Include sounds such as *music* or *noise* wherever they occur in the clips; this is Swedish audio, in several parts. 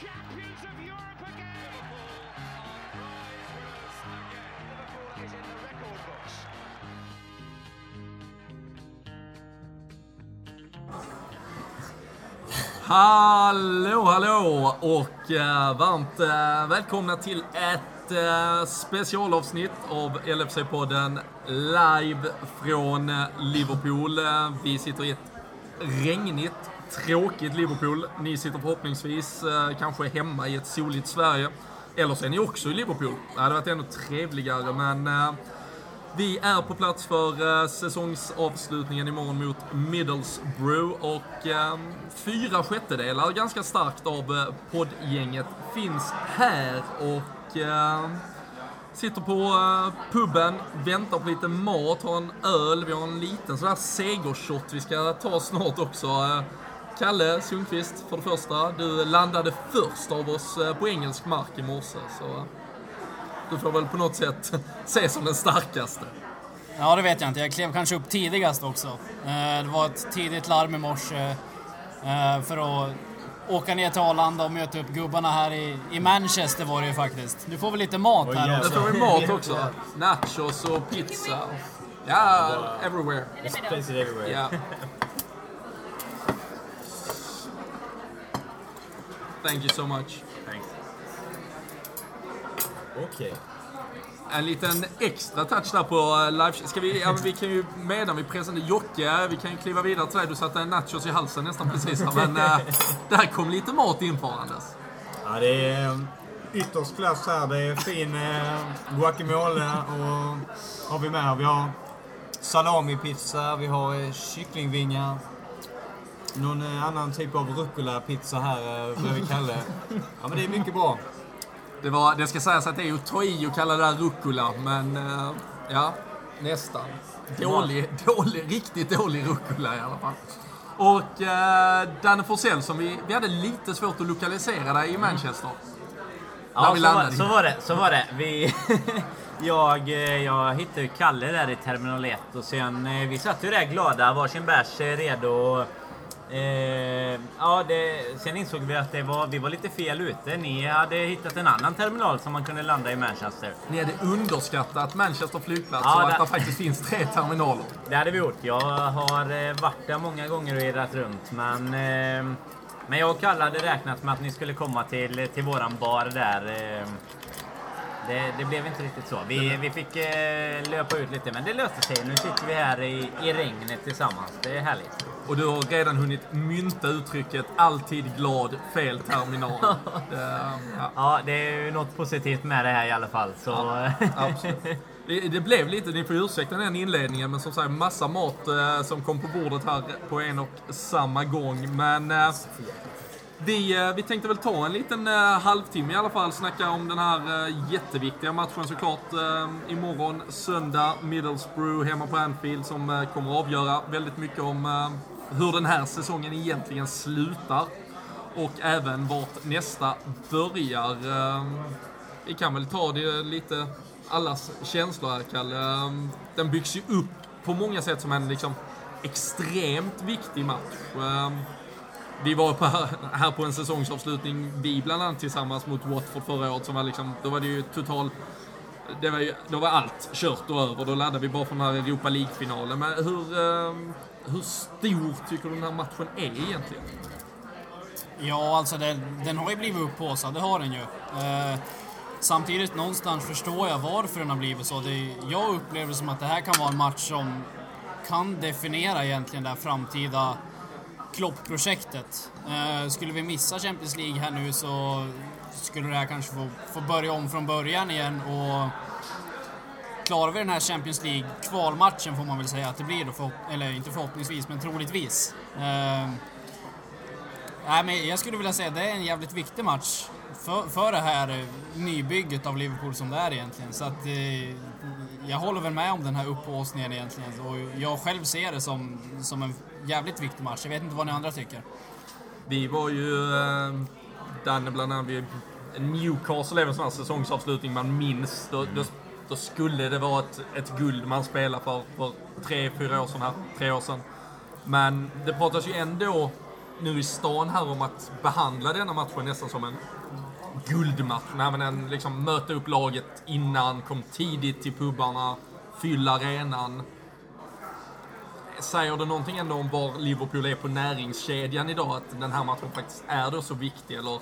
champions of Europe again. Liverpool are prize winners again. Liverpool is in the record books. Hallå, hallå och eh, varmt eh, välkomna till ett eh, specialavsnitt av LFC-podden live från eh, Liverpool. Eh, vi sitter i ett regnigt, tråkigt Liverpool. Ni sitter förhoppningsvis eh, kanske hemma i ett soligt Sverige. Eller så är ni också i Liverpool. Det hade varit ännu trevligare, men eh, vi är på plats för eh, säsongsavslutningen imorgon mot Middlesbrough och eh, fyra sjättedelar, ganska starkt av eh, poddgänget, finns här och eh, sitter på eh, puben, väntar på lite mat, har en öl, vi har en liten sån här segershot vi ska ta snart också. Eh, Eh, Kalle Sundqvist för det första, du landade först av oss eh, på engelsk mark i morse så du får väl på något sätt *laughs* ses som den starkaste. Ja, det vet jag inte. Jag klev kanske upp tidigast också. Eh, Det var ett tidigt larm i morse eh, för att åka ner till Arlanda och möta upp gubbarna här i, i Manchester var det ju faktiskt. Du får väl lite mat här Nu också? får vi mat också. Nachos och pizza. Ja, everywhere. There's places everywhere. Ja. Thank you so much. Thanks. Okej. En liten extra touch där på eh, live. Ska vi, ja, vi kan ju medan vi presenterar Jocke, vi kan ju kliva vidare till dig. Du satte en nachos i halsen nästan precis här, men äh, *laughs* där kom lite mat infarandes. Ja, det är eh, ytterst klass här. Det är fin eh, guacamole och har vi med här. Vi har salamipizza, vi har eh, kycklingvingar. Någon eh, annan typ av rucola-pizza här eh, bredvid Kalle. Ja, men det är mycket bra. Det, var, det ska sägas att det är ju att ta i och kalla det där rucola, men äh, ja, nästan. Dålig, dålig, riktigt dålig rucola i alla fall. Och äh, Danne Forsell som vi, vi hade lite svårt att lokalisera dig i Manchester. Där Ja, vi så var, så var det. Så var det. Vi, *laughs* jag, eh, jag hittade Kalle där i terminal 1 och sen eh, vi satt ju där glada, varsin bärs eh, redo. Eh, ja, det, sen insåg vi att det var, vi var lite fel ute. Ni hade hittat en annan terminal som man kunde landa i Manchester. Ni hade underskattat Manchester flygplats Ja, och att det- faktiskt finns tre terminaler. Det hade vi gjort. Jag har eh, varit där många gånger och irrat runt. Men, eh, men jag och Kalle hade räknat med att ni skulle komma till, till våran bar där. Eh, det, det blev inte riktigt så. Vi, vi fick eh, löpa ut lite, men det löste sig. Nu sitter vi här i, i regnet tillsammans. Det är härligt. Och du har redan hunnit mynta uttrycket alltid glad, fel terminal. *laughs* det, ja, Ja, det är ju något positivt med det här i alla fall. Så, absolut. Det, det blev lite, ni får ursäkta den inledningen, men som sagt massa mat eh, som kom på bordet här på en och samma gång. Men eh, vi, eh, vi tänkte väl ta en liten eh, halvtimme i alla fall, snacka om den här eh, jätteviktiga matchen såklart. Imorgon söndag, Middlesbrough hemma på Anfield som kommer att avgöra väldigt mycket om hur den här säsongen egentligen slutar. Och även vart nästa börjar. Vi kan väl ta det lite, allas känslor här Kalle. Den byggs ju upp på många sätt som en liksom extremt viktig match. Vi var på här, på en säsongsavslutning, vi bland annat tillsammans mot Watford förra året, som var liksom, då var det ju total... Det var ju, då var allt kört och över. Då laddade vi bara för den här Europa League-finalen. Men hur, ehm, hur stor tycker du den här matchen är egentligen? Ja, alltså den, den har ju blivit upphaussad, det har den ju. Eh, samtidigt någonstans förstår jag varför den har blivit så. Det, jag upplever som att det här kan vara en match som kan definiera egentligen det här framtida Klopp-projektet. Eh, skulle vi missa Champions League här nu så skulle det här kanske få, få börja om från början igen och klarar vi den här Champions League kvalmatchen får man väl säga att det blir då, eller inte förhoppningsvis, men troligtvis. Eh, Nej, men jag skulle vilja säga att det är en jävligt viktig match för, för det här nybygget av Liverpool som det är egentligen. Så att eh, jag håller väl med om den här upphaussningen egentligen. Och jag själv ser det som, som en jävligt viktig match. Jag vet inte vad ni andra tycker. Vi var ju, eh, Danne bland annat, vi, Newcastle är en sån här säsongsavslutning man minns. Då, då, då skulle det vara ett, ett guld man spelar för, för tre, fyra år sedan här, tre år sedan. Men det pratas ju ändå nu i stan här om att behandla denna matchen nästan som en guldmatch. Nej, men en, liksom, möta upp laget innan, kom tidigt till pubbarna, fylla arenan. Säger det någonting ändå om var Liverpool är på näringskedjan idag? Att den här matchen faktiskt är då så viktig? Eller,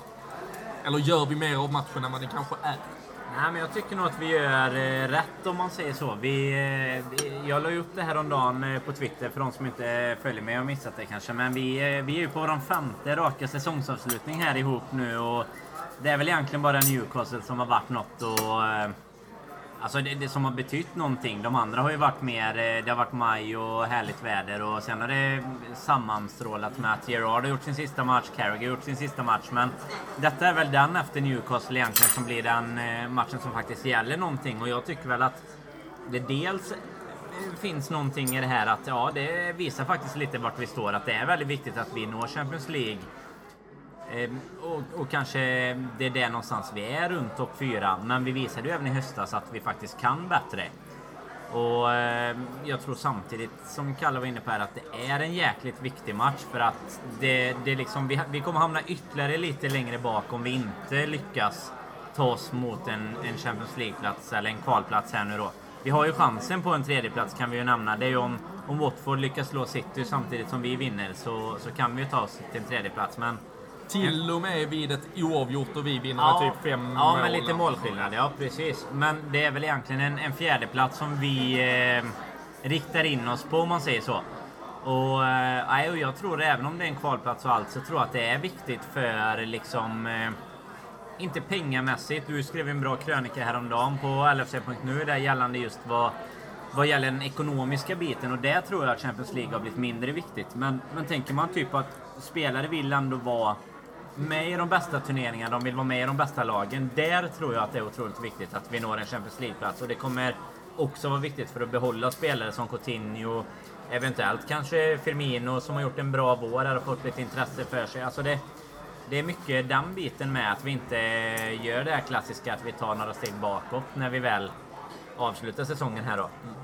eller gör vi mer av matchen än vad den kanske är? Nej, men jag tycker nog att vi gör eh, rätt om man säger så. Vi, eh, jag la ju upp det här om dagen eh, på Twitter för de som inte eh, följer mig och missat det kanske. Men vi, eh, vi är ju på vår femte raka säsongsavslutning här ihop nu och det är väl egentligen bara Newcastle som har varit något och eh, Alltså det, det som har betytt någonting. De andra har ju varit mer, eh, det har varit maj och härligt väder och sen har det sammanstrålat med att Gerard har gjort sin sista match, Carragher har gjort sin sista match. Men detta är väl den efter Newcastle egentligen som blir den eh, matchen som faktiskt gäller någonting och jag tycker väl att det dels eh, finns någonting i det här att ja, det visar faktiskt lite vart vi står. Att det är väldigt viktigt att vi når Champions League. Ehm, och, och kanske det är där någonstans vi är runt topp 4. Men vi visade ju även i höstas att vi faktiskt kan bättre. Och ehm, jag tror samtidigt, som Kalle var inne på här, att det är en jäkligt viktig match. För att det, det liksom, vi, vi kommer hamna ytterligare lite längre bak om vi inte lyckas ta oss mot en, en Champions League-plats eller en kvalplats här nu då. Vi har ju chansen på en tredjeplats kan vi ju nämna. Det är ju om, om Watford lyckas slå City samtidigt som vi vinner så, så kan vi ju ta oss till en tredjeplats. Men till och med vid ett oavgjort och vi vinner med typ fem ja, mål. med lite målskillnad. Ja, precis. Men det är väl egentligen en, en fjärdeplats som vi eh, riktar in oss på om man säger så. Och, eh, och jag tror även om det är en kvalplats och allt så tror jag att det är viktigt för liksom eh, inte pengamässigt. Du skrev en bra krönika häromdagen på LFC.nu där gällande just vad, vad gäller den ekonomiska biten och där tror jag att Champions League har blivit mindre viktigt. Men, men tänker man typ att spelare vill ändå vara med i de bästa turneringarna, de vill vara med i de bästa lagen. Där tror jag att det är otroligt viktigt att vi når en Champions League-plats och det kommer också vara viktigt för att behålla spelare som Coutinho, eventuellt kanske Firmino som har gjort en bra vår och fått lite intresse för sig. Alltså det, det är mycket den biten med att vi inte gör det här klassiska att vi tar några steg bakåt när vi väl avslutar säsongen här då. Mm.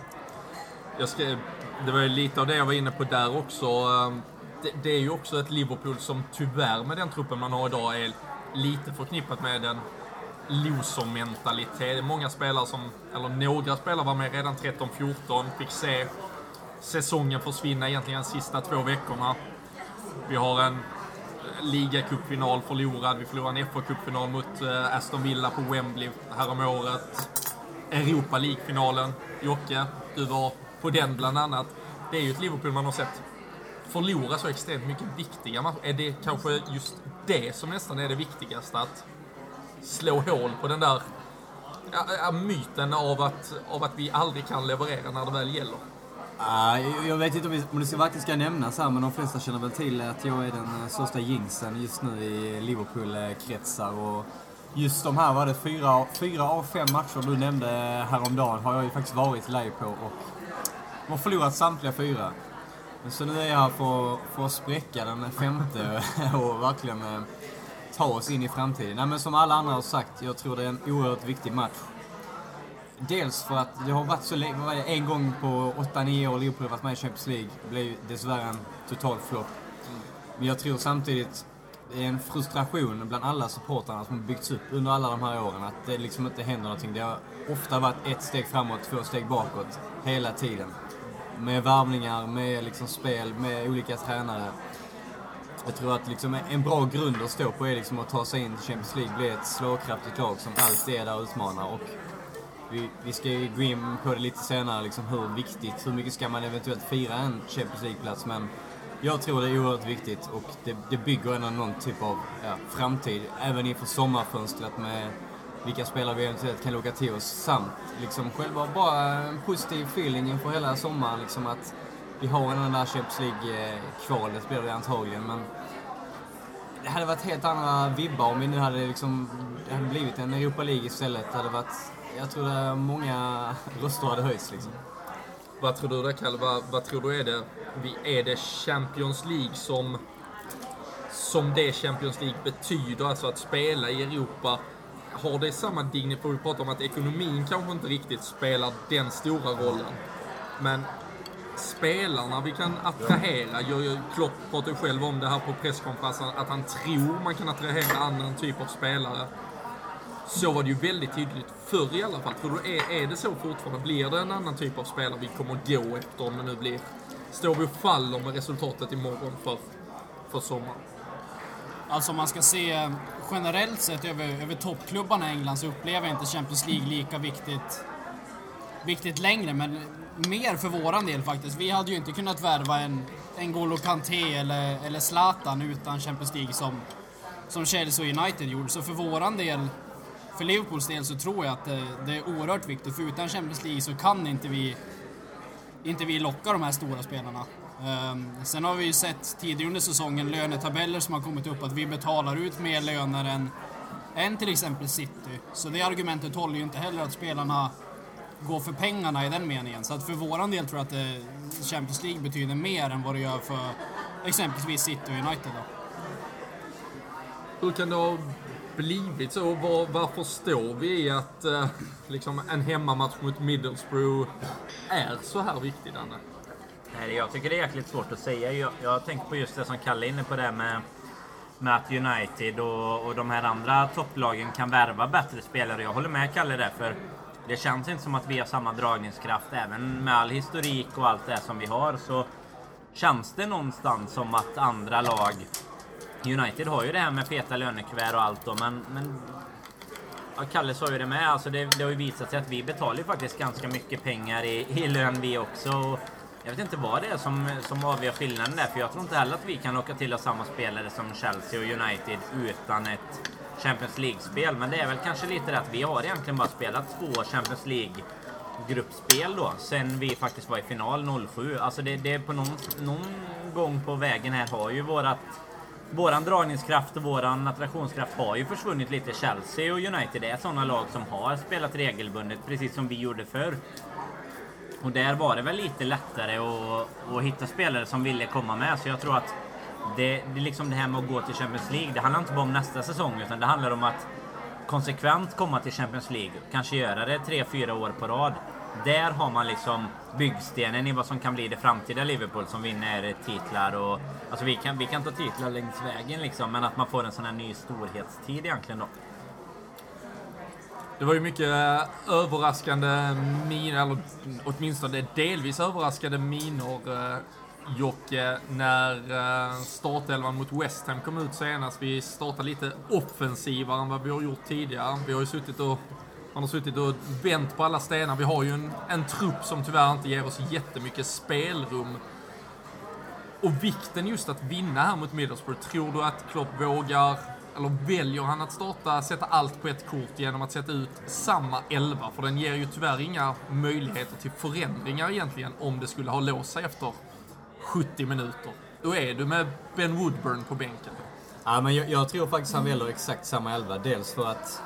Jag ska, det var ju lite av det jag var inne på där också. Ehm, det, det är ju också ett Liverpool som tyvärr med den truppen man har idag är lite förknippat med en loser-mentalitet. Många spelare som, eller några spelare var med redan 13-14, fick se säsongen försvinna egentligen de sista två veckorna. Vi har en eh, ligacupfinal förlorad, vi förlorade en FA-cupfinal mot eh, Aston Villa på Wembley häromåret. Europa League-finalen. Jocke, du var på den bland annat. Det är ju ett Liverpool man har sett förlora så extremt mycket viktiga matcher. Är det kanske just det som nästan är det viktigaste? Att slå hål på den där ja, myten av att, av att vi aldrig kan leverera när det väl gäller. Ah, jag- vet inte om, vi, om det ska, verkligen ska nämnas här, men de flesta känner väl till att jag är den eh, största jinxen just nu i Liverpool-kretsar. Och just de här var det fyra, fyra av fem matcher du nämnde eh, häromdagen har jag ju faktiskt varit live på och har förlorat samtliga fyra. Så nu är jag här för, för att spräcka den femte *laughs* och verkligen eh, ta oss in i framtiden. Nej, men som alla andra har sagt, jag tror det är en oerhört viktig match. Dels för att det har varit så länge, var en gång på 8-9 år Liverpool har varit med i Champions League. Det blev dessvärre en total flopp. Men jag tror samtidigt det är en frustration bland alla supportrarna som har byggts upp under alla de här åren. Att det liksom inte händer någonting. Det har ofta varit ett steg framåt, två steg bakåt hela tiden. Med värvningar, med liksom spel, med olika tränare. Jag tror att liksom en bra grund att stå på är liksom att ta sig in till Champions League, bli ett slagkraftigt lag som alltid är där och utmanar. Och vi, vi ska ju gå in på det lite senare, liksom hur viktigt, hur mycket ska man eventuellt fira en Champions League-plats. Men jag tror det är oerhört viktigt och det, det bygger ändå någon typ av ja, framtid, även inför sommarfönstret med vilka spelare vi eventuellt kan locka till oss samt liksom själva bara en positiv feeling inför hela sommaren. Liksom att vi har en den där Champions League-kvalet blir det antagligen, men det hade varit helt andra vibbar om vi nu hade liksom, det hade blivit en Europa League istället. Det hade varit, jag tror att många röster hade höjts liksom. Vad tror du där Kalle? Vad, vad tror du är det? Är det Champions League som, som det Champions League betyder? Alltså att spela i Europa. Har det samma dignitet? För vi pratar om att ekonomin kanske inte riktigt spelar den stora rollen. Men spelarna vi kan attrahera. Jag- jag- Klopp pratade ju själv om det här på presskonferensen, att han tror man kan attrahera annan typ av spelare. Så var det ju väldigt tydligt förr i alla fall. För då är, är det så fortfarande? Blir det en annan typ av spelare vi kommer att gå efter om det nu blir... Står vi och faller med resultatet imorgon för, för sommaren? Alltså om man ska se eh, generellt sett över, över toppklubbarna i England så upplever jag inte Champions League lika viktigt, viktigt längre. Men mer för våran del faktiskt. Vi hade ju inte kunnat värva en, en Golo Kanté eller, eller Zlatan utan Champions League som, som Chelsea och United gjorde. Så för våran del, för Liverpools del, så tror jag att det, det är oerhört viktigt. För utan Champions League så kan inte vi, inte vi locka de här stora spelarna. Ehm, sen har vi ju sett tidigare under säsongen lönetabeller som har kommit upp att vi betalar ut mer löner än, än till exempel City. Så det argumentet håller ju inte heller att spelarna går för pengarna i den meningen. Så att för våran del tror jag att eh, Champions League betyder mer än vad det gör för exempelvis City och United. Då. Hur kan det ha blivit så? Var, varför står vi i att eh, liksom en hemmamatch mot Middlesbrough är så här viktig, Danne? Nej, jag tycker det är jäkligt svårt att säga. Jag, jag tänker på just det som Kalle är inne på där med, med att United och, och de här andra topplagen kan värva bättre spelare. Jag håller med Kalle där, för det känns inte som att vi har samma dragningskraft. Även med all historik och allt det som vi har så känns det någonstans som att andra lag United har ju det här med feta lönekuvert och allt då, men, men Ja, Kalle sa ju det med. Alltså det, det har ju visat sig att vi betalar ju faktiskt ganska mycket pengar i, i lön vi också. Och jag vet inte vad det är som, som avgör skillnaden där. För jag tror inte heller att vi kan locka till oss samma spelare som Chelsea och United utan ett Champions League-spel. Men det är väl kanske lite det att vi har egentligen bara spelat två Champions League-gruppspel då. Sen vi faktiskt var i final 07. Alltså det, det är på någon, någon gång på vägen här har ju vårat Våran dragningskraft och våran attraktionskraft har ju försvunnit lite. Chelsea och United är sådana lag som har spelat regelbundet, precis som vi gjorde förr. Och där var det väl lite lättare att, att hitta spelare som ville komma med. Så jag tror att det, det liksom det här med att gå till Champions League. Det handlar inte bara om nästa säsong, utan det handlar om att konsekvent komma till Champions League. Kanske göra det tre, fyra år på rad. Där har man liksom byggstenen i vad som kan bli det framtida Liverpool som vinner titlar och... Alltså vi kan, vi kan ta titlar längs vägen liksom, men att man får en sån här ny storhetstid egentligen då. Det var ju mycket eh, överraskande miner, eller åtminstone delvis överraskande minor eh, Jocke, när eh, startelvan mot West Ham kom ut senast. Vi startade lite offensivare än vad vi har gjort tidigare. Vi har ju suttit och man har suttit och vänt på alla stenar. Vi har ju en, en trupp som tyvärr inte ger oss jättemycket spelrum. Och vikten just att vinna här mot Middlesbrough. Tror du att Klopp vågar, eller väljer han att starta, sätta allt på ett kort genom att sätta ut samma elva? För den ger ju tyvärr inga möjligheter till förändringar egentligen om det skulle ha låst sig efter 70 minuter. Då är du med Ben Woodburn på bänken. Ja, men jag, jag tror faktiskt han väljer exakt samma elva. Dels för att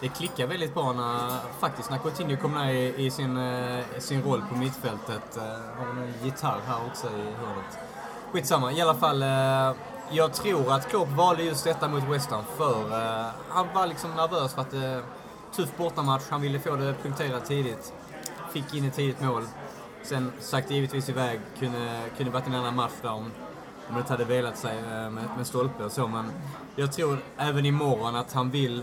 det klickar väldigt bra när, faktiskt, när Coutinho kommer ner i, i sin, eh, sin roll på mittfältet. Eh, har vi någon gitarr här också i hörnet? Skitsamma, i alla fall. Eh, jag tror att Klopp valde just detta mot West Ham för uh, han var liksom nervös för att det tuff bortamatch. Han ville få det punkterat tidigt. Fick in ett tidigt mål. Sen sagt givetvis iväg. Kunde, kunde varit en annan match där om, om det inte hade velat sig uh, med, med stolpe och så. Men jag tror även imorgon att han vill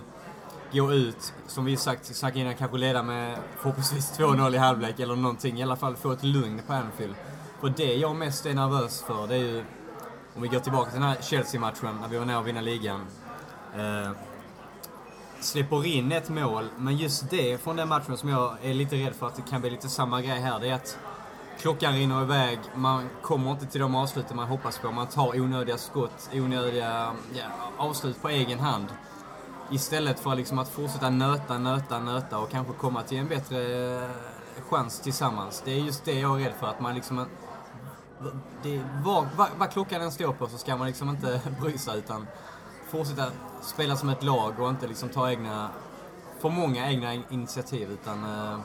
gå ut, som vi sagt, sagt innan, kanske leda med förhoppningsvis 2-0 i halvlek eller någonting. I alla fall få ett lugn på Anfield. För det jag mest är nervös för, det är ju om vi går tillbaka till den här Chelsea-matchen när vi var nära att vinna ligan. Eh, släpper in ett mål, men just det från den matchen som jag är lite rädd för att det kan bli lite samma grej här, det är att klockan rinner iväg, man kommer inte till de avsluten man hoppas på, man tar onödiga skott, onödiga ja, avslut på egen hand. Istället för liksom att fortsätta nöta, nöta, nöta och kanske komma till en bättre eh, chans tillsammans. Det är just det jag är rädd för, att man liksom... Det, vad, vad, vad klockan än står på så ska man liksom inte *laughs* bry sig utan fortsätta spela som ett lag och inte liksom ta egna, för många egna initiativ utan... eh,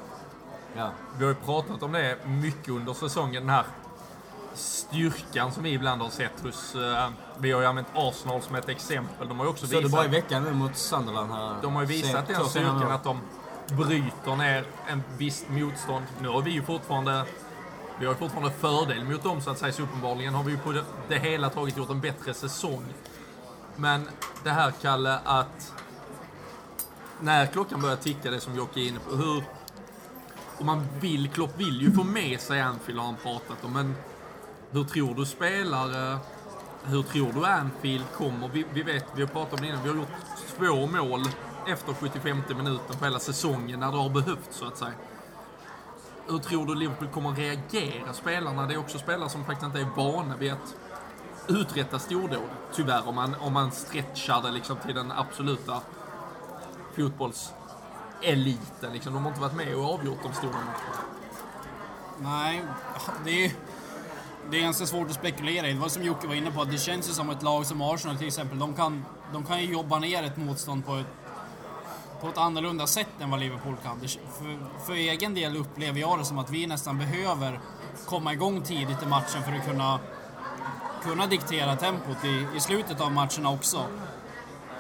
Ja. Vi har ju pratat om det mycket under säsongen, den här styrkan som vi ibland har sett hos... eh, vi har ju använt Arsenal som ett exempel. De har ju också Så det visat... bara i veckan nu mot Sunderland här. De har ju visat den styrkan att de bryter ner en visst motstånd. Nu har vi ju fortfarande vi har ju fortfarande fördel mot dem så att säga, så uppenbarligen har vi ju på det, det hela taget gjort en bättre säsong. Men det här, Kalle, att när klockan börjar ticka, det som Jocke är inne på, hur... Och man vill, Klopp vill ju få med sig Anfield har han pratat om, men hur tror du spelare, hur tror du Anfield kommer? Vi, vi vet, vi har pratat om det innan, vi har gjort två mål efter 75 minuten på hela säsongen när det har behövts så att säga. Hur tror du Liverpool kommer att reagera spelarna? Det är också spelare som faktiskt inte är vana vid att uträtta stordåd. Tyvärr, om man, om man stretchar det liksom till den absoluta fotbollseliten. Liksom. De har inte varit med och avgjort de stora matcherna. Nej, det är, det är ganska svårt att spekulera i. Det var som Jocke var inne på, att det känns ju som ett lag som Arsenal till exempel, de kan, de kan ju jobba ner ett motstånd på ett, på ett annorlunda sätt än vad Liverpool kan. För, för egen del upplever jag det som att vi nästan behöver komma igång tidigt i matchen för att kunna, kunna diktera tempot i, i slutet av matcherna också.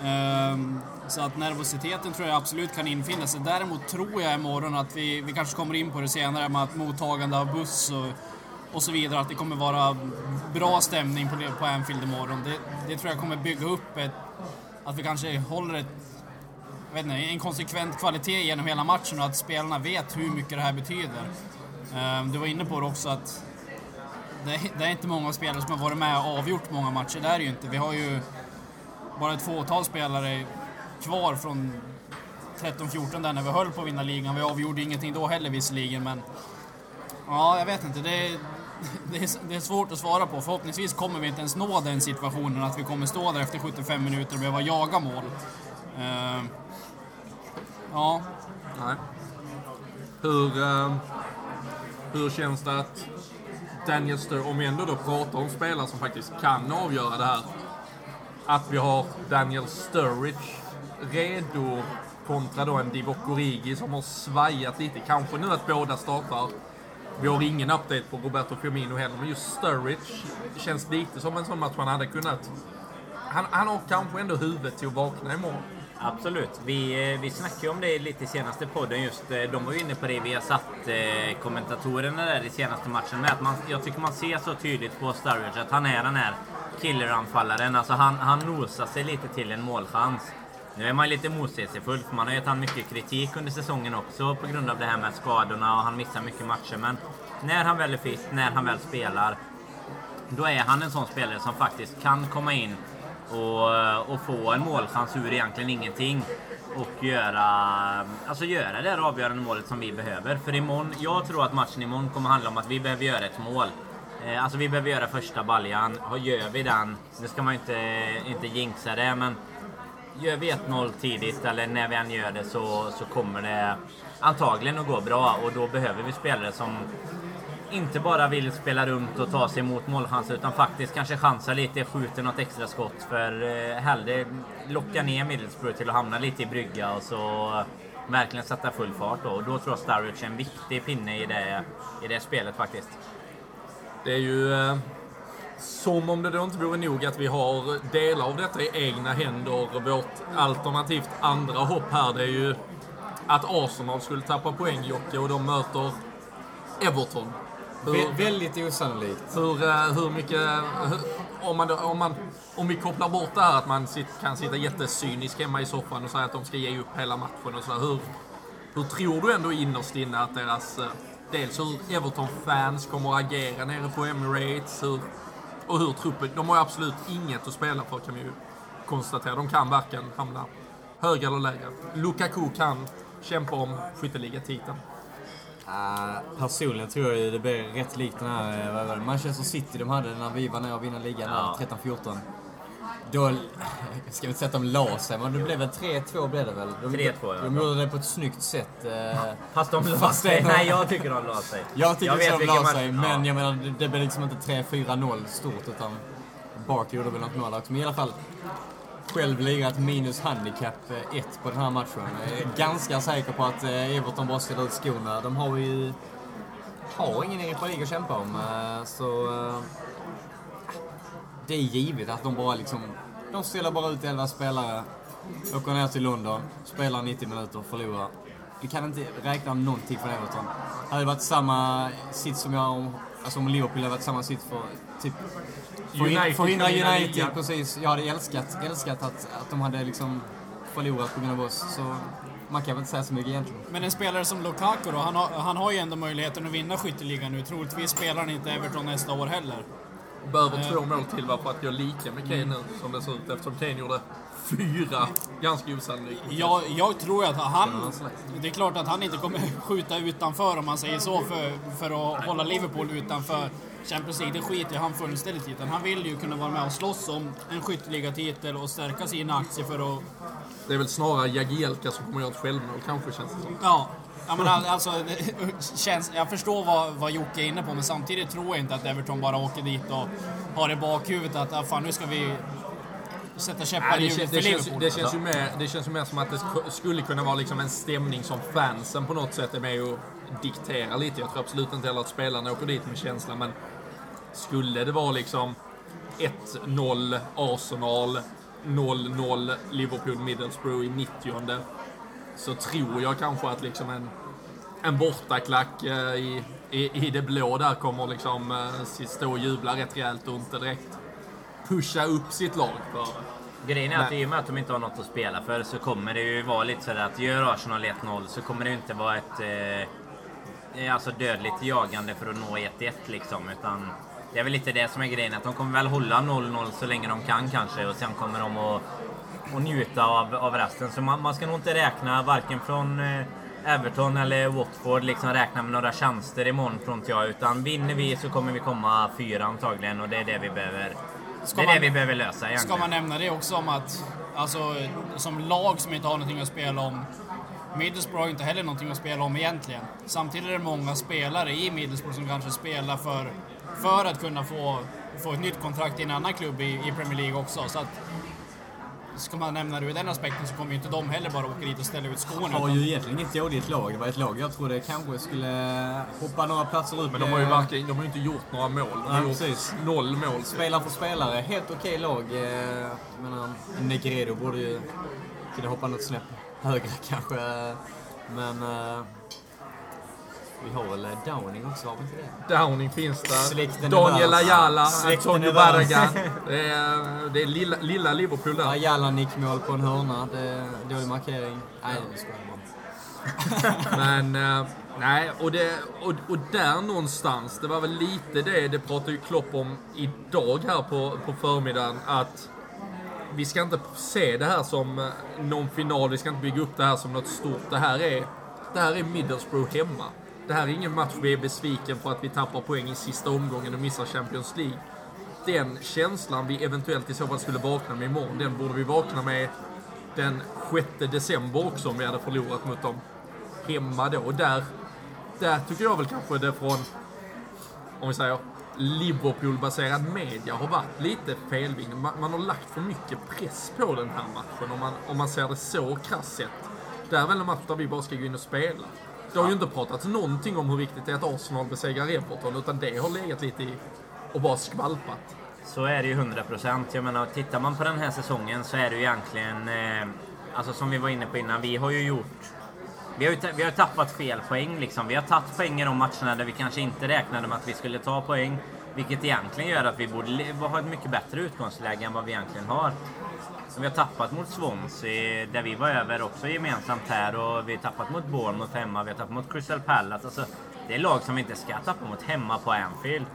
Um, så att nervositeten tror jag absolut kan infinna sig. Däremot tror jag imorgon att vi, vi kanske kommer in på det senare med att mottagande av buss och, och så vidare, att det kommer vara bra stämning på, på Anfield imorgon. Det, det tror jag kommer bygga upp ett, att vi kanske håller ett, vet inte, en konsekvent kvalitet genom hela matchen och att spelarna vet hur mycket det här betyder. Ehm, du var inne på det också att det, det är inte många spelare som har varit med och avgjort många matcher. Det är det ju inte. Vi har ju bara ett fåtal spelare kvar från 13-14 där när vi höll på att vinna ligan. Vi avgjorde ingenting då heller visserligen, men ja, jag vet inte. Det är, *laughs* det, är, det är svårt att svara på. Förhoppningsvis kommer vi inte ens nå den situationen att vi kommer stå där efter 75 minuter och behöva jaga mål. Eh, ja, Nej. Hur, eh, hur känns det att Daniel Sturridge, om vi ändå då pratar om spelare som faktiskt kan avgöra det här, att vi har Daniel Sturridge redo kontra då en Divock Origi som har svajat lite. Kanske nu att båda startar. Vi har ingen update på Roberto Firmino heller, men just Sturridge känns lite som en sån match man hade kunnat... Han, han har kanske ändå huvudet till att vakna imorgon. Absolut. Vi, eh, vi snackade ju om det lite i senaste podden just. Eh, de var ju inne på det vi har satt eh, kommentatorerna där i senaste matchen med. Att man, jag tycker man ser så tydligt på Sturridge att han är den här killeranfallaren. Alltså han, han nosar sig lite till en målchans. Nu är man lite motsägelsefull för man har gett han mycket kritik under säsongen också på grund av det här med skadorna och han missar mycket matcher. Men när han väl är frisk, när han väl spelar, då är han en sån spelare som faktiskt kan komma in och, eh, och få en målchans ur egentligen ingenting. Och göra, alltså göra det här avgörande målet som vi behöver. För imorgon, jag tror att matchen imorgon kommer handla om att vi behöver göra ett mål. Eh, alltså vi behöver göra första baljan. Gör vi den, nu ska man ju inte, inte jinxa det, men gör vi 1-0 tidigt eller när vi än gör det så, så kommer det antagligen att gå bra. Och då behöver vi spelare som inte bara vill spela runt och ta sig mot målchanser utan faktiskt kanske chansar lite, skjuter något extra skott för eh, hellre locka ner Middlesbrough till att hamna lite i brygga och så verkligen sätta full fart då. Och då tror jag Sturridge är en viktig pinne i det, i det spelet faktiskt. Det är ju eh, som om det då inte vore nog att vi har delar av detta i egna händer. Vårt alternativt andra hopp här, det är ju att Arsenal skulle tappa poäng, Jocke, och de möter Everton. Hur, Vä väldigt osannolikt. hur, eh, hur mycket... Hur, om, man, om, man, om vi kopplar bort det här att man sit, kan sitta jättecynisk hemma i soffan och säga att de ska ge upp hela matchen och sådär. Hur, hur tror du ändå innerst inne att deras... eh, Dels hur Everton-fans kommer att agera nere på Emirates, hur, och hur truppen... De har ju absolut inget att spela för kan vi ju konstatera. De kan varken hamna högre eller lägre. Lukaku kan kämpa om skytteligatiteln. Uh, personligen tror jag ju det blir rätt likt den här eh, vad var det, Manchester City de hade när vi var nere och vinna ligan Ja. där, 13-14. Då, *laughs* ska vi inte säga att de la sig, men det blev väl 3-2 blev det väl? De, 3-2, ja. De gjorde det på ett snyggt sätt. eh. *laughs* Fast de la sig. Nej, jag tycker de la sig. *laughs* Jag tycker vet också de la sig, ja. men jag menar det, det blev liksom inte 3-4-0 stort utan Barkley gjorde väl något mål också. Men i alla fall, själv lirat minus handikapp 1 eh, på den här matchen. Jag är ganska säker på att eh, Everton bara ställer ut skorna. De har ju har ingen Europa League att kämpa om. Eh, så det är givet att de bara liksom, de ställer bara ut 11 spelare, åker ner till London, spelar 90 minuter och förlorar. Du kan inte räkna någonting från Everton. Det hade varit samma sits som jag alltså om Liverpool hade varit samma sitt för typ förhindra United, precis. Jag hade älskat, älskat att, att de hade liksom förlorat på grund av oss. Så man kan väl inte säga så mycket egentligen. Men en spelare som Lukaku då, han har, han har ju ändå möjligheten att vinna skytteligan nu. Troligtvis spelar han inte Everton nästa år heller. Behöver två mål till va, för att gå lika med Kane nu, som det ser ut, eftersom Kane gjorde fyra. Ganska osannolikt. Jag, jag tror att han... Det är klart att han inte kommer *laughs* skjuta utanför om man säger så för, för att hålla Liverpool utanför Champions League. Det skiter han fullständigt i. Han vill ju kunna vara med och slåss om en skytteligatitel och stärka sina aktier för att... Det är väl snarare Jagielka som kommer göra ett självmål kanske, känns det som. Ja. Ja, men all- alltså, *laughs* känns, jag förstår vad, vad Jocke är inne på, men samtidigt tror jag inte att Everton bara åker dit och har i bakhuvudet att ah, fan, nu ska vi sätta käppar i hjulet för Liverpool. det, känns ju mer, det känns ju mer som att det sk- skulle kunna vara liksom en stämning som fansen på något sätt är med och dikterar lite. Jag tror absolut inte heller att spelarna åker dit med känsla, men skulle det vara liksom 1-0 Arsenal, 0-0 Liverpool Middlesbrough i 90 så tror jag kanske att liksom en, en bortaklack eh, i, i, i det blå där kommer liksom eh, stå och jubla rätt rejält och inte direkt pusha upp sitt lag för. Grejen är att Nej. i och med att de inte har något att spela för så kommer det ju vara lite sådär att gör Arsenal 1-0 så kommer det inte vara ett eh, alltså dödligt jagande för att nå 1-1 liksom. Utan det är väl lite det som är grejen. Att de kommer väl hålla 0-0 så länge de kan kanske och sen kommer de att, att njuta av, av resten. Så man, man ska nog inte räkna varken från eh, Everton eller Watford liksom räkna med några tjänster imorgon tror inte jag. Utan vinner vi så kommer vi komma fyra antagligen och det är det vi behöver Ska det är man- det vi behöver lösa egentligen. Ska man nämna det också om att, alltså, som lag som inte har någonting att spela om, Middlesbrough har inte heller någonting att spela om egentligen. Samtidigt är det många spelare i Middlesbrough som kanske spelar för, för att kunna få, få ett nytt kontrakt i en annan klubb i, i Premier League också. Så att, ska man nämna det ur den aspekten så kommer ju inte de heller bara åka dit och ställa ut skorna. har utan- ju egentligen inget dåligt lag. Det var ett lag jag trodde kanske skulle hoppa några platser upp. Men de har ju Eh, varken, de har ju inte gjort några mål. De har Nej, gjort precis. noll mål. Spelare för spelare, helt okej lag. Eh, Jag menar, Negredo borde ju kunna hoppa något snäpp högre *laughs* kanske. Men eh, vi har väl eh, Downing också, har vi inte det? Downing finns där. Släkten Daniel. Ayala, Antonio. Barragan. *laughs* Det är, det är lilla, lilla Liverpool där. Ayala nickmål på en hörna. Det är dålig markering. Nej, det skojar bara. *laughs* Men, eh, nej, och, det, och, och där någonstans, det var väl lite det, det pratade ju Klopp om idag här på, på förmiddagen, att vi ska inte se det här som eh, någon final, vi ska inte bygga upp det här som något stort. Det här är, det här är Middlesbrough hemma. Det här är ingen match vi är besviken för att vi tappar poäng i sista omgången och missar Champions League. Den känslan vi eventuellt i så fall skulle vakna med imorgon, den borde vi vakna med den 6 december också om vi hade förlorat mot dem hemma då. Och där, där tycker jag väl kanske det från, om vi säger, Liverpool-baserad media har varit lite felvind. Man, man har lagt för mycket press på den här matchen om man, om man ser det så krasst sett. Det är väl en match där vi bara ska gå in och spela. Det har ju inte pratats någonting om hur viktigt det är att Arsenal besegrar Everton, utan det har legat lite i och bara skvalpat. Så är det ju 100 procent. Jag menar, tittar man på den här säsongen så är det ju egentligen, eh, alltså som vi var inne på innan, vi har ju gjort vi har ju vi har tappat fel poäng liksom. Vi har tagit poäng i de matcherna där vi kanske inte räknade med att vi skulle ta poäng. Vilket egentligen gör att vi borde ha ett mycket bättre utgångsläge än vad vi egentligen har. Som vi har tappat mot Swansea, där vi var över också gemensamt här. Och vi har tappat mot Bournemouth hemma, vi har tappat mot Crystal Palace. Alltså, det är lag som vi inte ska tappa mot hemma på Anfield.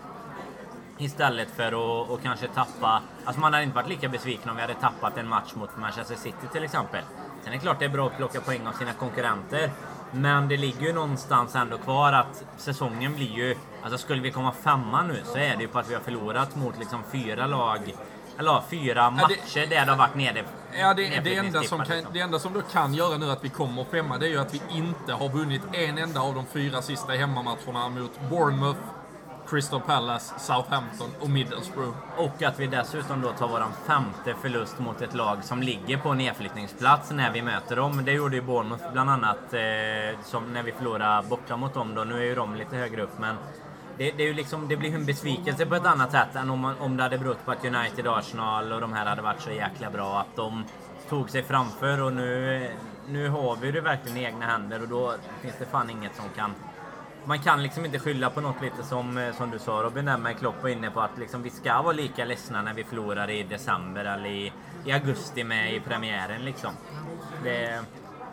Istället för att och kanske tappa... Alltså man hade inte varit lika besviken om vi hade tappat en match mot Manchester City till exempel. Sen är det klart det är bra att plocka poäng av sina konkurrenter. Men det ligger ju någonstans ändå kvar att säsongen blir ju... Alltså skulle vi komma femma nu så är det ju på att vi har förlorat mot liksom fyra lag... Eller fyra Ja, det- matcher där har varit nere. Ja, det, det, enda som kan, liksom. det enda som då kan göra nu att vi kommer femma, det är ju att vi inte har vunnit en enda av de fyra sista hemmamatcherna mot Bournemouth, Crystal Palace, Southampton och Middlesbrough. Och att vi dessutom då tar våran femte förlust mot ett lag som ligger på nedflyttningsplats när vi möter dem. Det gjorde ju Bournemouth bland annat eh, som när vi förlorade borta mot dem då. Nu är ju de lite högre upp men det, det, är ju liksom, det blir ju en besvikelse på ett annat sätt än om, man, om det hade berott på att United, Arsenal och de här hade varit så jäkla bra. Att de tog sig framför och nu, nu har vi det verkligen i egna händer och då finns det fan inget som kan man kan liksom inte skylla på något lite som, som du sa Robin, där med Klopp var inne på att liksom, vi ska vara lika ledsna när vi förlorar i december eller i, i augusti med i premiären liksom. Det,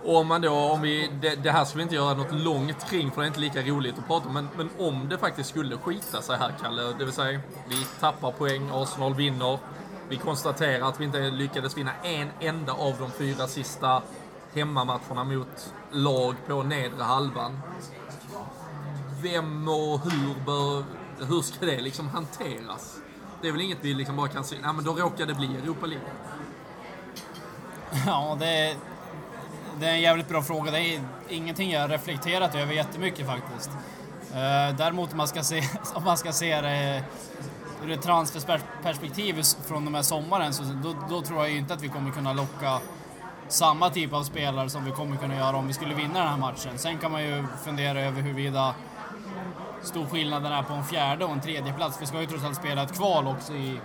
och om man då, om vi, det, det här ska vi inte göra något långt kring för det är inte lika roligt att prata om, men, men om det faktiskt skulle skita sig här Kalle, det vill säga vi tappar poäng, Arsenal vinner, vi konstaterar att vi inte lyckades vinna en enda av de fyra sista hemmamatcherna mot lag på nedre halvan. Vem och hur bör, hur ska det liksom hanteras? Det är väl inget vi liksom bara kan säga, nej men då råkar det bli Europa League. Ja, det det är en jävligt bra fråga. Det är ingenting jag har reflekterat över jättemycket faktiskt. Eh, däremot om man ska se, *laughs* om man ska se det ur ett transferperspektiv från de här sommaren så då, då tror jag inte att vi kommer kunna locka samma typ av spelare som vi kommer kunna göra om vi skulle vinna den här matchen. Sen kan man ju fundera över huruvida stor skillnaden är på en fjärde och en tredje plats. Vi ska ju trots allt spela ett kval också i,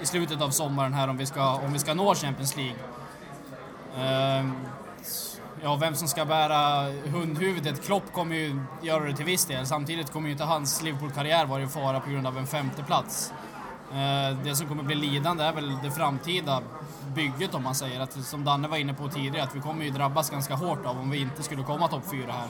i slutet av sommaren här om vi ska, om vi ska nå Champions League. Ehm, Ja, vem som ska bära hundhuvudet. Klopp kommer ju göra det till viss del. Samtidigt kommer ju inte hans Liverpool-karriär vara i fara på grund av en femte plats. Eh, det som kommer bli lidande är väl det framtida bygget om man säger. Att, som Danne var inne på tidigare, att vi kommer ju drabbas ganska hårt av om vi inte skulle komma topp fyra här.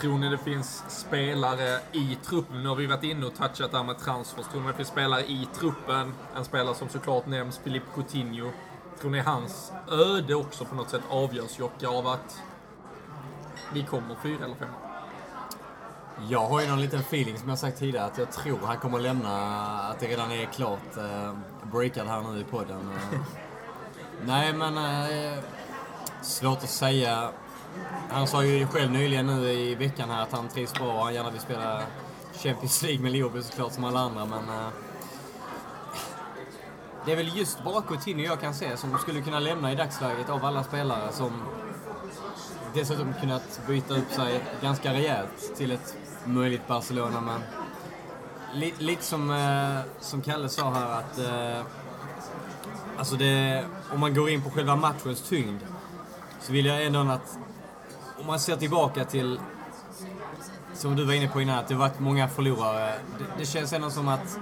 Tror ni det finns spelare i truppen? Nu har vi varit inne och touchat där med transfers. Tror ni det finns spelare i truppen? En spelare som såklart nämns, Philippe Coutinho. Tror ni hans öde också på något sätt avgörs, Jocke, av att vi kommer fyra eller femma? Jag har ju någon liten feeling som jag sagt tidigare att jag tror han kommer lämna, att det redan är klart eh, breakad här nu i podden. Eh, *laughs* nej men, eh, svårt att säga. Han sa ju själv nyligen nu i veckan här att han trivs bra och han gärna vill spela Champions League med Liverpool såklart som alla andra men eh, det är väl just bara Coutinho jag kan se som skulle kunna lämna i dagsläget av alla spelare som dessutom kunnat byta upp sig ganska rejält till ett möjligt Barcelona. Men lite, lite som, eh, som Kalle sa här att eh, alltså det, om man går in på själva matchens tyngd så vill jag ändå att om man ser tillbaka till som du var inne på innan, att det varit många förlorare. Det, det känns ändå som att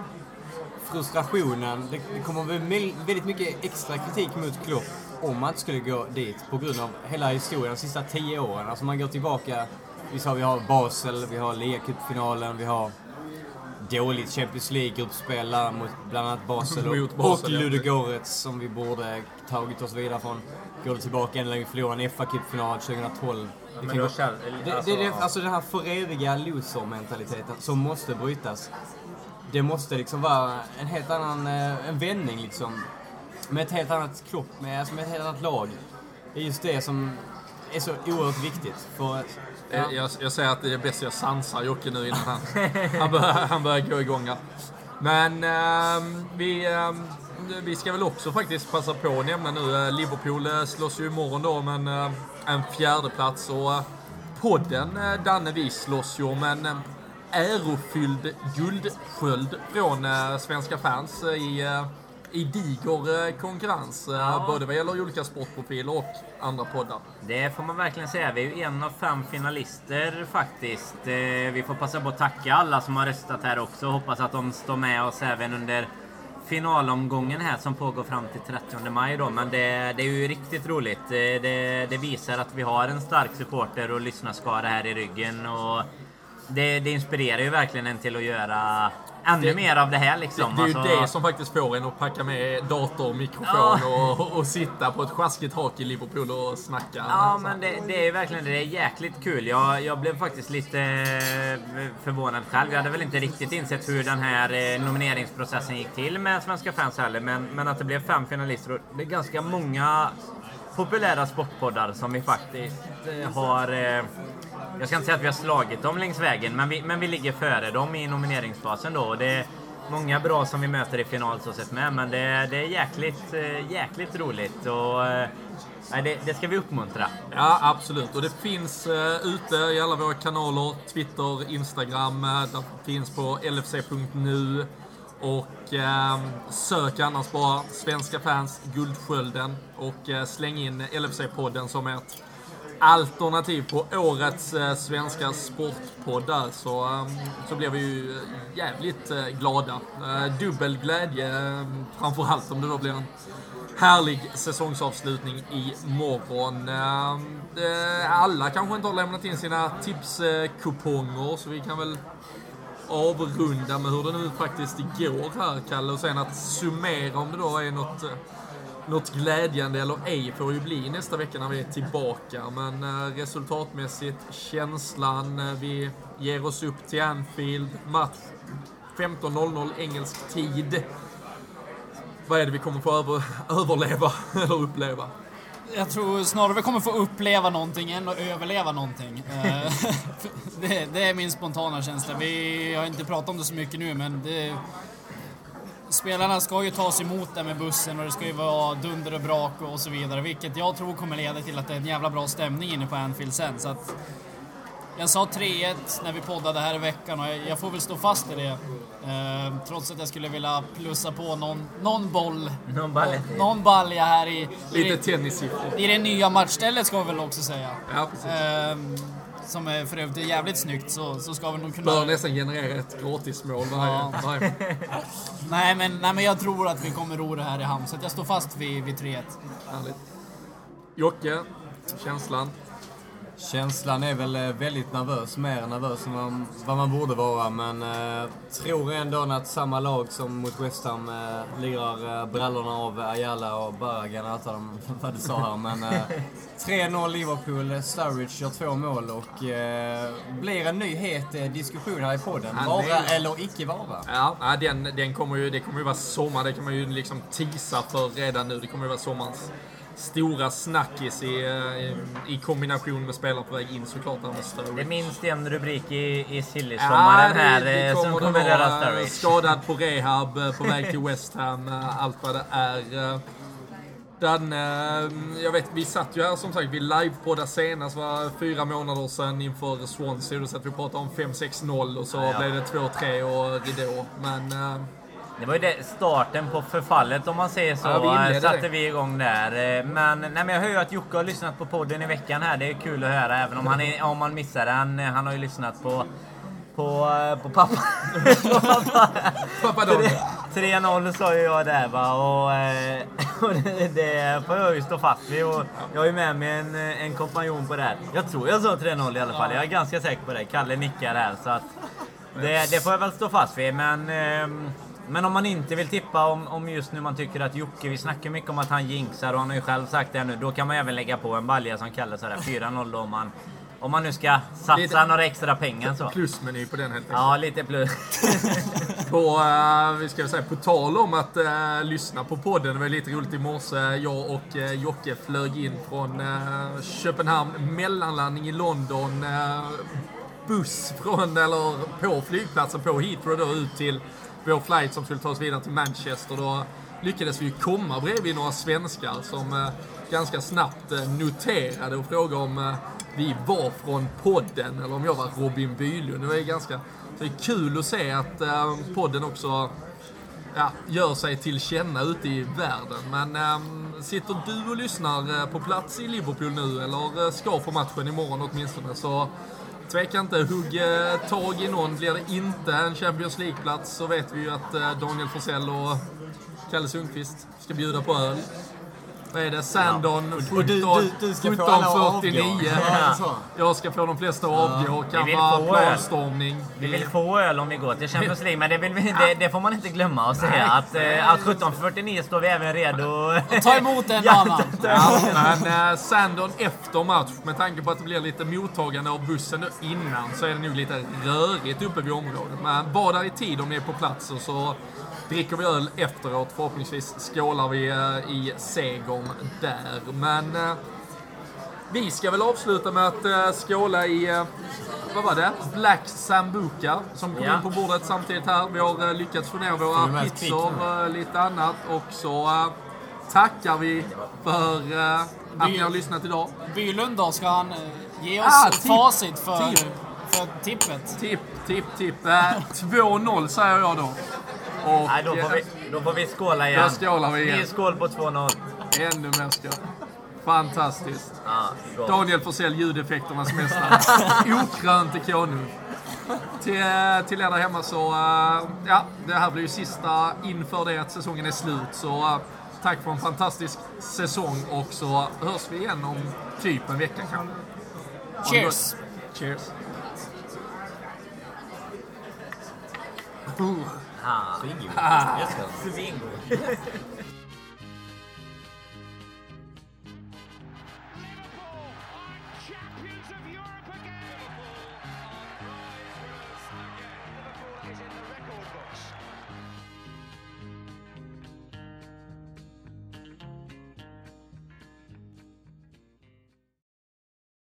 frustrationen, det, det kommer bli väldigt mycket extra kritik mot Klopp om man inte skulle gå dit på grund av hela historien de sista tio åren. Alltså man går tillbaka, vi sa vi har Basel, vi har Liga-cupfinalen, vi har dåligt Champions League-gruppspel mot bland annat Basel och, Basel, och ja. Ludogorets som vi borde tagit oss vidare från. Går du tillbaka ända längre, vi förlorade en FA-cupfinal 2012. Det, men kan gå- känns- det, alltså- det, det, alltså den här föreviga loser-mentaliteten som måste brytas. Det måste liksom vara en helt annan eh, en vändning liksom. Med ett helt annat kropp, med, alltså med ett helt annat lag. Det är just det som är så oerhört viktigt. För, Eh, Jag, jag säger att det är bäst jag sansar Jocke nu innan han, han, börjar, han börjar gå igång här. Men ehm, vi, ehm, vi ska väl också faktiskt passa på att nämna nu, eh, Liverpool eh, slåss ju imorgon då om en, eh, en fjärde plats och eh, podden, eh, Danne, vi slåss ju om en eh, ärofylld guldsköld från eh, svenska fans eh, i, eh, i diger konkurrens. eh, Både vad gäller olika sportprofiler och andra poddar. Det får man verkligen säga. Vi är ju en av fem finalister faktiskt. Vi får passa på att tacka alla som har röstat här också. Hoppas att de står med oss även under finalomgången här som pågår fram till 30 maj då. Men det, det är ju riktigt roligt. Det, det visar att vi har en stark supporter och lyssnarskara här i ryggen. Och det, det inspirerar ju verkligen en till att göra ännu Det- mer av det här liksom. Det, det är ju Alltså- det som faktiskt får en att packa med dator, mikrofon och, och sitta på ett sjaskigt hak i Liverpool och snacka. Ja, men det, det är ju verkligen det. är jäkligt kul. Jag, jag blev faktiskt lite eh, förvånad själv. Jag hade väl inte riktigt insett hur den här eh, nomineringsprocessen gick till med Svenska fans heller. Men, men att det blev fem finalister. och Det är ganska många populära sportpoddar som vi faktiskt eh, har... Jag ska inte säga att vi har slagit dem längs vägen, men vi, men vi ligger före dem i nomineringsfasen då. Och det är många bra som vi möter i final så sett med, men det, det är jäkligt, eh, jäkligt roligt. Och, eh, nej, det, det ska vi uppmuntra. Ja, absolut. Och det finns uh, ute i alla våra kanaler. Twitter, Instagram. Uh, det finns på lfc.nu. Och eh, sök annars bara Svenska fans Guldskölden och eh, släng in LFC-podden som ert alternativ på årets eh, svenska sportpoddar så, ehm, så blev vi ju eh, jävligt eh, glada. Dubbel glädje, ehm, framförallt om det då blir en härlig säsongsavslutning imorgon. Ehm, alla kanske inte har lämnat in sina tipskuponger så vi kan väl avrunda med hur det nu faktiskt går här, Kalle. Och sen att summera om det då är något, något glädjande eller ej får ju bli nästa vecka när vi är tillbaka. Men eh, resultatmässigt, känslan, eh, vi ger oss upp till Anfield, match 15.00 engelsk tid. Vad är det vi kommer få över, *laughs* överleva *laughs* eller uppleva? Jag tror snarare vi kommer få uppleva någonting än att överleva någonting. Eh, *laughs* det, det är min spontana känsla. Vi har inte pratat om det så mycket nu, men det, spelarna ska ju tas emot där med bussen och det ska ju vara dunder och brak och så vidare, vilket jag tror kommer leda till att det är en jävla bra stämning inne på Anfield sen. Så att, jag sa 3-1 när vi poddade här i veckan och jag, får väl stå fast i det. Eh, trots att jag skulle vilja plussa på någon, någon boll, Någon balja. någon balja här i, Lite det- tennissiffror. i det nya matchstället ska vi väl också säga. Ja, precis. Ehm, som är för övrigt är jävligt snyggt så, så ska vi nog kunna... Bör nästan generera ett gratismål varje... Ja. varje. Nej men, nej men jag tror att vi kommer ro det här i hamn så jag står fast vid, vid 3-1. Härligt. Jocke, känslan? Känslan är väl eh, väldigt nervös, mer nervös än vad, vad man borde vara. Men eh, tror ändå att samma lag som mot West Ham eh, lirar eh, brallorna av Ayala och Baragan och allt vad *laughs* du sa här. Men eh, 3-0 Liverpool, Sturridge gör två mål och eh, blir en ny het eh, diskussion här i podden. Vara eller icke vara. Ja, ja, den, den kommer ju, det kommer ju vara sommar. Det kan man ju liksom tisa för redan nu. Det kommer ju vara sommarens stora snackis i, eh, i, i kombination med spelare på väg in såklart. Där med Det är minst en rubrik i, i Silly-sommaren här eh, som det kommer vara, röra eh, Sturridge. Skadad på *laughs* rehab, eh, på väg till West Ham, eh, allt vad det är. eh. Den, eh, jag vet, vi satt ju här som sagt, vi livepoddade senast, var fyra månader sedan inför Swansea. Då satt vi och pratade om 5-6-0 och så Ja. blev det 2-3 och ridå. Men eh, Det var ju det, starten på förfallet om man säger så. Ja, vi eh, satte det. vi igång där. Eh, Men, nej, men jag hör ju att Jocke har lyssnat på podden i veckan här. Det är kul att höra även om han, är, om man missar det. Han, han har ju lyssnat på på, eh, på pappa. *laughs* på pappa. Pappa Daniel. 3-0 sa ju jag där va och, eh, *laughs* och det, det får jag ju stå fast vid. Och jag har ju med mig en, eh, en kompanjon på det här. Jag tror jag sa 3-0 i alla fall. Jag är ganska säker på det. Kalle nickar här så att det, det får jag väl stå fast vid. Men, ehm, men om man inte vill tippa om, om just nu man tycker att Jocke, vi snackar mycket om att han jinxar och han har ju själv sagt det nu. Då kan man även lägga på en balja som Kalle sådär 4-0 då om man, om man nu ska satsa Lite- några extra pengar så. Plusmeny på den helt enkelt. Ja, lite plus. *laughs* På, eh, vi ska säga, på tal om att eh, lyssna på podden. Det var lite roligt i morse. Jag och uh, Jocke flög in från uh, Köpenhamn, mellanlandning i London. buss från, eller på flygplatsen på Heathrow då ut till vår flight som skulle ta oss vidare till Manchester. Då lyckades vi ju komma bredvid några svenskar som eh, ganska snabbt eh, noterade och frågade om eh, vi var från podden eller om jag var Robin Bylund. Det var ju ganska det är kul att se att podden också ja, gör sig till känna ute i världen. Men sitter du och lyssnar på plats i Liverpool nu eller ska få matchen imorgon åtminstone så tveka inte, hugg eh, tag i någon. Blir det inte en Champions League-plats så vet vi ju att eh, Daniel Forsell och Kalle Sundqvist ska bjuda på öl. Vad är det? Sandon Och 17, du, du, du ska få alla att avgå. 1749. Ja. Jag ska få de flesta att avgå. Vi Kan vill vara planstormning. Vi vill få öl om vi går till Champions League, men det, vi, det, det får man inte glömma att säga. Att, eh, att 17.49 står vi även redo. Ta emot en *laughs* Ja, annan. Ja, men eh, Sandon efter match, med tanke på att det blir lite mottagande av bussen innan, så är det nog lite rörigt uppe vid området. Men var där i tid om ni är på plats och så dricker vi öl efteråt. Förhoppningsvis skålar vi eh, i segern där. Men eh, vi ska väl avsluta med att eh, skåla i, eh, vad var det? Black Sambuca som kom Ja. in på bordet samtidigt här. Vi har eh, lyckats få ner våra pizzor, eh, lite annat och så eh, tackar vi för eh, att ni har lyssnat idag. Bylund då, ska han eh, ge oss Ah, facit för, för tippet? Tipp, tipp, tipp. Eh, 2-0 säger jag då. Och Nej, då får, vi, då får vi skåla igen. Då skålar vi igen. Ny skål på 2-0. ännu mer skål. Fantastiskt. Ja. Daniel Forsell, ljudeffekternas mästare. *laughs* Okrönte konung. Till, till er där hemma så, eh, ja, det här blir ju sista inför det att säsongen är slut. Så eh, tack för en fantastisk säsong och så hörs vi igen om typ en vecka kanske. Det Cheers! gott. Cheers! Ah. Bingo. Ah. Älskar den. Bingo.